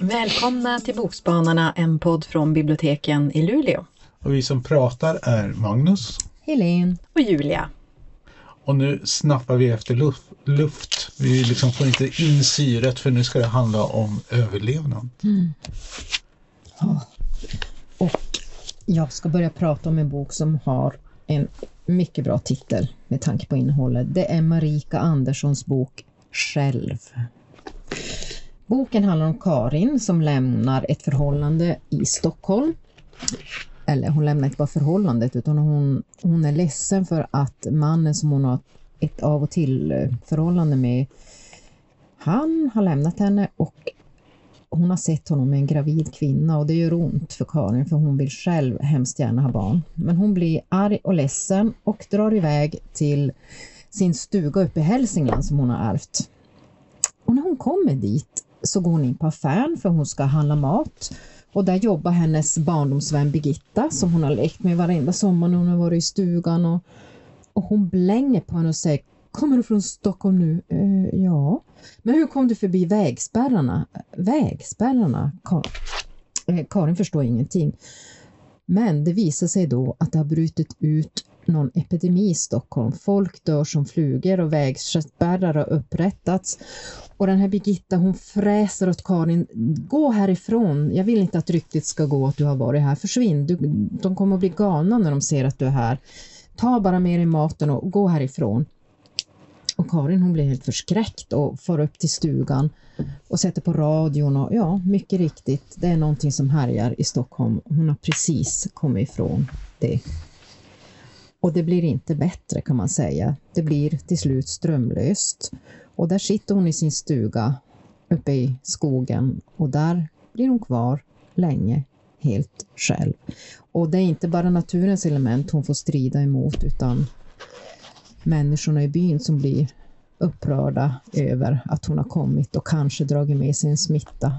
Välkomna till Bokspanarna, en podd från biblioteken i Luleå. Och vi som pratar är Magnus. Helene. Och Julia. Och nu snappar vi efter luft. luft. Vi liksom får inte in syret för nu ska det handla om överlevnad. Mm. Ja. Jag ska börja prata om en bok som har en mycket bra titel med tanke på innehållet. Det är Marika Anderssons bok Själv. Boken handlar om Karin som lämnar ett förhållande i Stockholm. Eller hon lämnar inte bara förhållandet utan hon, hon är ledsen för att mannen som hon har ett av och till förhållande med, han har lämnat henne och hon har sett honom med en gravid kvinna och det gör ont för Karin för hon vill själv hemskt gärna ha barn. Men hon blir arg och ledsen och drar iväg till sin stuga uppe i Hälsingland som hon har ärvt. Och när hon kommer dit så går hon in på affären för hon ska handla mat och där jobbar hennes barndomsvän Birgitta som hon har lekt med varenda sommar när hon har varit i stugan och, och hon blänger på henne och säger Kommer du från Stockholm nu? Eh, ja. Men hur kom du förbi vägspärrarna? Vägspärrarna? Kar eh, Karin förstår ingenting. Men det visar sig då att det har brutit ut någon epidemi i Stockholm. Folk dör som flugor och vägspärrar har upprättats. Och den här Birgitta hon fräser åt Karin, gå härifrån, jag vill inte att ryktet ska gå att du har varit här, försvinn, du, de kommer att bli galna när de ser att du är här. Ta bara med dig maten och gå härifrån. Och Karin hon blir helt förskräckt och far upp till stugan och sätter på radion och ja, mycket riktigt, det är någonting som härjar i Stockholm. Hon har precis kommit ifrån det. Och det blir inte bättre kan man säga. Det blir till slut strömlöst. Och där sitter hon i sin stuga uppe i skogen och där blir hon kvar länge helt själv. Och det är inte bara naturens element hon får strida emot utan människorna i byn som blir upprörda över att hon har kommit och kanske dragit med sig en smitta.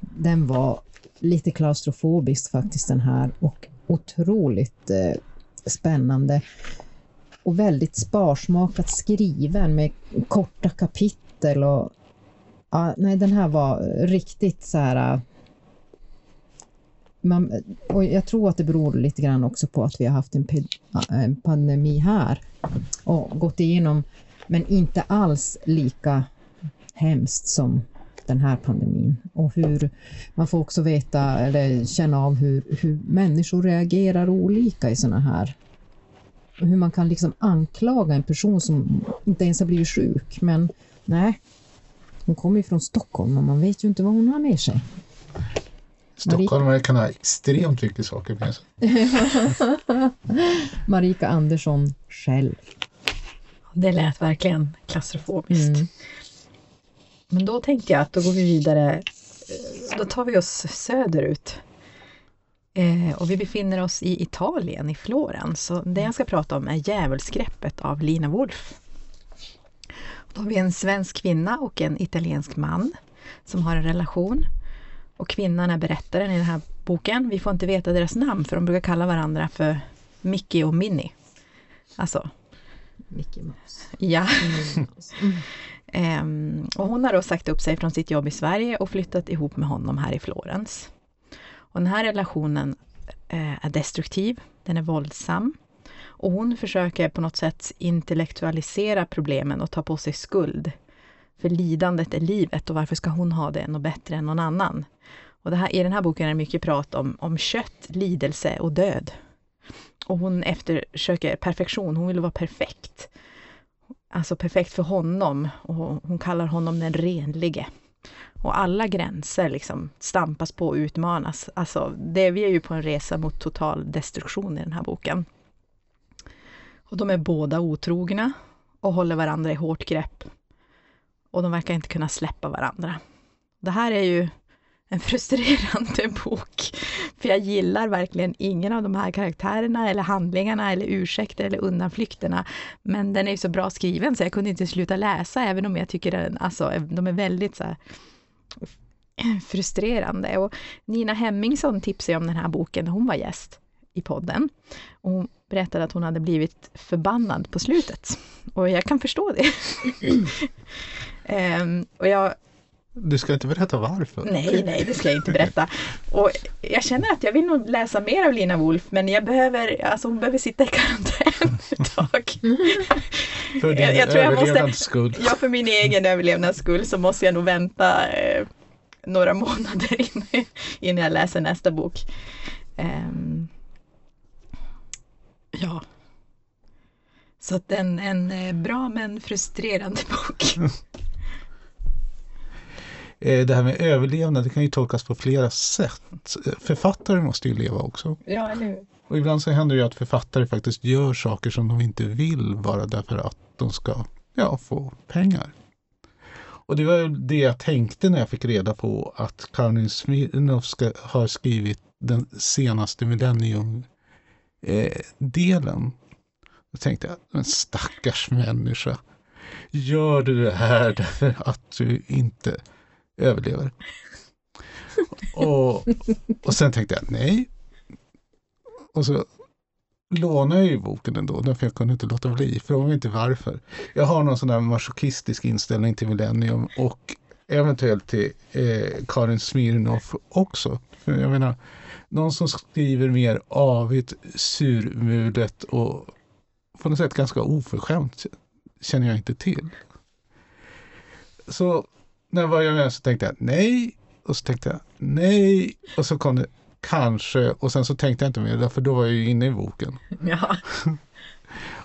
Den var lite klaustrofobisk faktiskt den här och otroligt eh, spännande och väldigt sparsmakat skriven med korta kapitel och ja, nej den här var riktigt så här man, och jag tror att det beror lite grann också på att vi har haft en, eh, en pandemi här och gått igenom, men inte alls lika hemskt som den här pandemin och hur man får också veta eller känna av hur, hur människor reagerar olika i sådana här hur man kan liksom anklaga en person som inte ens har blivit sjuk men nej, hon kommer ju från Stockholm och man vet ju inte vad hon har med sig. Stockholmare kan ha extremt mycket saker med sig. Marika Andersson själv. Det lät verkligen klaustrofobiskt. Mm. Men då tänkte jag att då går vi vidare. Eh, då tar vi oss söderut. Eh, och vi befinner oss i Italien, i Florens. Så det jag ska prata om är Djävulsgreppet av Lina Wolf. Då har vi en svensk kvinna och en italiensk man som har en relation. Och kvinnan är berättaren i den här boken. Vi får inte veta deras namn för de brukar kalla varandra för Mickey och Minnie. Alltså. Mickey Mouse. Ja. Mm. um, och hon har då sagt upp sig från sitt jobb i Sverige och flyttat ihop med honom här i Florens. Och den här relationen eh, är destruktiv, den är våldsam. Och hon försöker på något sätt intellektualisera problemen och ta på sig skuld. För lidandet är livet och varför ska hon ha det något bättre än någon annan? Och det här, I den här boken är det mycket prat om, om kött, lidelse och död. Och hon eftersöker perfektion, hon vill vara perfekt. Alltså perfekt för honom och hon kallar honom den renlige. Och alla gränser liksom stampas på och utmanas. Alltså, det, vi är ju på en resa mot total destruktion i den här boken. Och de är båda otrogna och håller varandra i hårt grepp. Och de verkar inte kunna släppa varandra. Det här är ju en frustrerande bok. För jag gillar verkligen ingen av de här karaktärerna eller handlingarna eller ursäkter eller undanflykterna. Men den är så bra skriven så jag kunde inte sluta läsa även om jag tycker den, alltså, de är väldigt så här, frustrerande. Och Nina Hemmingsson tipsade om den här boken när hon var gäst. i podden. Och hon berättade att hon hade blivit förbannad på slutet. Och jag kan förstå det. Ehm, och jag, Du ska inte berätta varför. nej, nej, det ska jag inte berätta. Och jag känner att jag vill nog läsa mer av Lina Wolf, men jag behöver, alltså hon behöver sitta i karantän ett tag. För din Jag- jag tror jag måste- överlevnads skull. Ja, för min egen överlevnads skull så måste jag nog vänta eh, några månader innan, innan jag läser nästa bok. Ehm, ja. Så att en, en eh, bra men frustrerande bok. Eh, Det här med överlevnad det kan ju tolkas på flera sätt. Eh, Författare måste ju leva också. Ja, eller hur? Och ibland så händer det ju att författare faktiskt gör saker som de inte vill bara därför att de ska ja, få pengar. Och det var ju det jag tänkte när jag fick reda på att Karin Smirnoff ska, har skrivit den senaste Millennium-delen. Då tänkte jag, men stackars människa. Gör du det här därför att du inte överlever? Och, och sen tänkte jag, nej, och så lånade jag ju boken ändå, därför jag kunde inte låta bli. Fråga mig inte varför. Jag har någon sån där masochistisk inställning till Millennium och eventuellt till eh, Karin Smirnoff också. För jag menar, någon som skriver mer avigt, surmulet och på något sätt ganska oförskämt känner jag inte till. Så när jag var med så tänkte jag nej, och så tänkte jag nej, och så kom det kanske, och sen så tänkte jag inte mer, för då var jag ju inne i boken. Ja.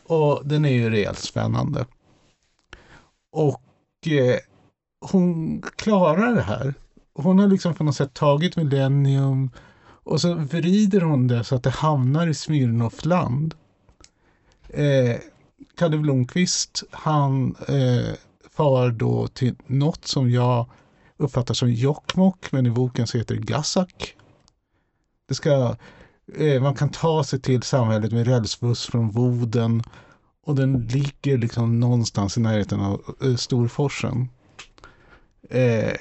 Och den är ju rejält spännande. Och eh, hon klarar det här. Hon har liksom på något sätt tagit Millennium och så vrider hon det så att det hamnar i Smirnoffland. Eh, Kalle Blomqvist, han eh, far då till något som jag uppfattar som Jokkmokk, men i boken så heter det Gassak. Det ska, eh, man kan ta sig till samhället med rälsbuss från Boden och den ligger liksom någonstans i närheten av eh, Storforsen. Eh,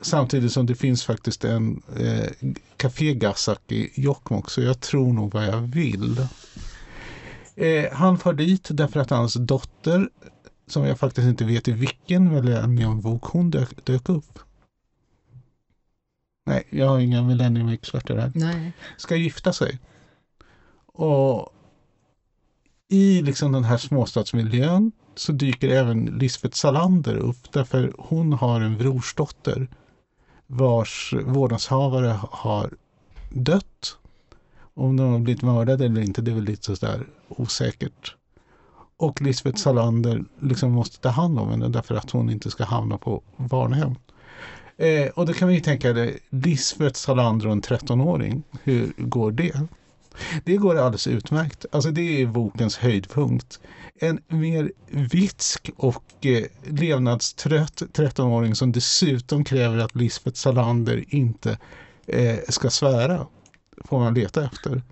samtidigt som det finns faktiskt en eh, Café Gassak i Jokkmokk så jag tror nog vad jag vill. Eh, han far dit därför att hans dotter, som jag faktiskt inte vet i vilken Millennium-bok hon dök, dök upp. Nej, jag har inga Millennium-experter här Nej. ska gifta sig. Och i liksom den här småstadsmiljön så dyker även Lisbeth Salander upp därför hon har en brorsdotter vars vårdnadshavare har dött. Om de har blivit mördade eller inte, det är väl lite sådär osäkert. Och Lisbeth Salander liksom måste ta hand om henne därför att hon inte ska hamna på barnhem. Eh, och då kan vi ju tänka det, Lisbeth Salander och en 13-åring. Hur går det? Det går alldeles utmärkt. Alltså det är bokens höjdpunkt. En mer vitsk och eh, levnadstrött 13-åring som dessutom kräver att Lisbeth Salander inte eh, ska svära får man leta efter.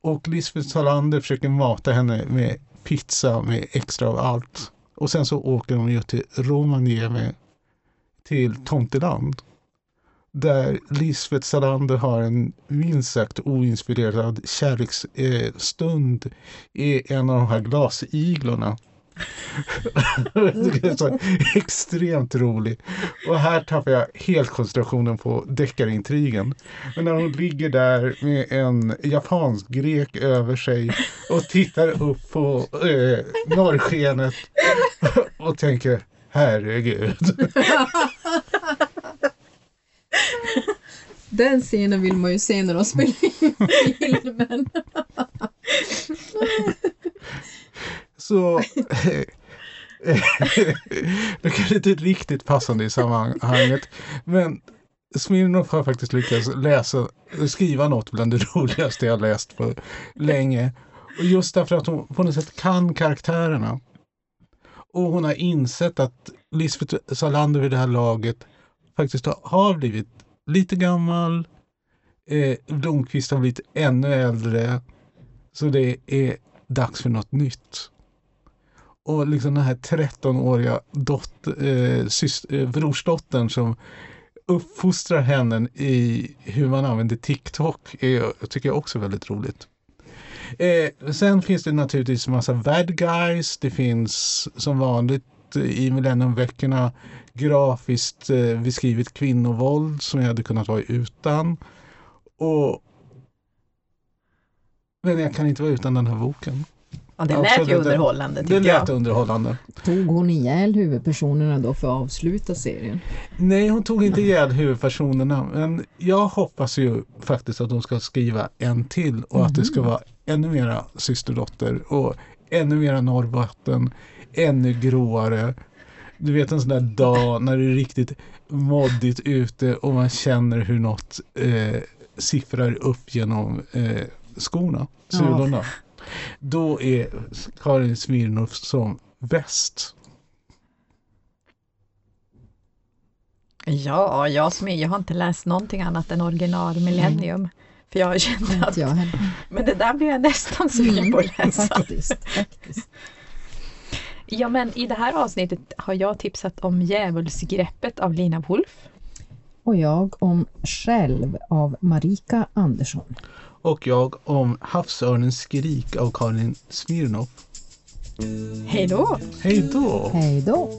Och Lisbeth Salander försöker mata henne med pizza med extra av allt. Och sen så åker de ju till Romaniemi, till Tomteland. Där Lisbeth Salander har en minst sagt oinspirerad kärleksstund eh, i en av de här glasiglorna det är så extremt rolig. Och här tappar jag helt koncentrationen på deckarintrigen. Men när hon ligger där med en japansk grek över sig och tittar upp på eh, norrskenet och tänker herregud. Den scenen vill man ju se när de spelar in filmen. Så det kanske inte är riktigt passande i sammanhanget. Men Smirnoff har faktiskt lyckats läsa, skriva något bland det roligaste jag läst på länge. Och just därför att hon på något sätt kan karaktärerna. Och hon har insett att Lisbeth Salander vid det här laget faktiskt har- har blivit lite gammal. Eh, Blomqvist har blivit ännu äldre. Så det är dags för något nytt. Och liksom den här 13-åriga dot, eh, eh, brorsdottern som uppfostrar henne i hur man använder TikTok är, tycker jag också är väldigt roligt. Eh, sen finns det naturligtvis massa bad guys. Det finns som vanligt i Millenniumveckorna grafiskt eh, beskrivet kvinnovåld som jag hade kunnat vara utan. Och men jag kan inte vara utan den här boken. Ja, det lät ju det- underhållande Det tycker lät jag. underhållande. Tog hon ihjäl huvudpersonerna då för att avsluta serien? Nej, hon tog inte ihjäl huvudpersonerna. Men jag hoppas ju faktiskt att hon ska skriva en till och att det ska vara ännu mera systerdotter och ännu mera Norrbotten, ännu gråare. Du vet en sån där dag när det är riktigt moddigt ute och man känner hur något eh, siffrar upp genom eh, skorna, Ja. Då är Karin Smirnoff som bäst. Ja, jag som är, jag har inte läst någonting annat än original Millennium. För jag kände att, jag men det där blir jag nästan sugen på att läsa. Faktiskt, faktiskt. Ja, men i det här avsnittet har jag tipsat om Djävulsgreppet av Lina Wolf. Och jag om Själv av Marika Andersson. Och jag om Havsörnens skrik av Karin Smirnoff. Hej då! Hej då! Hej då!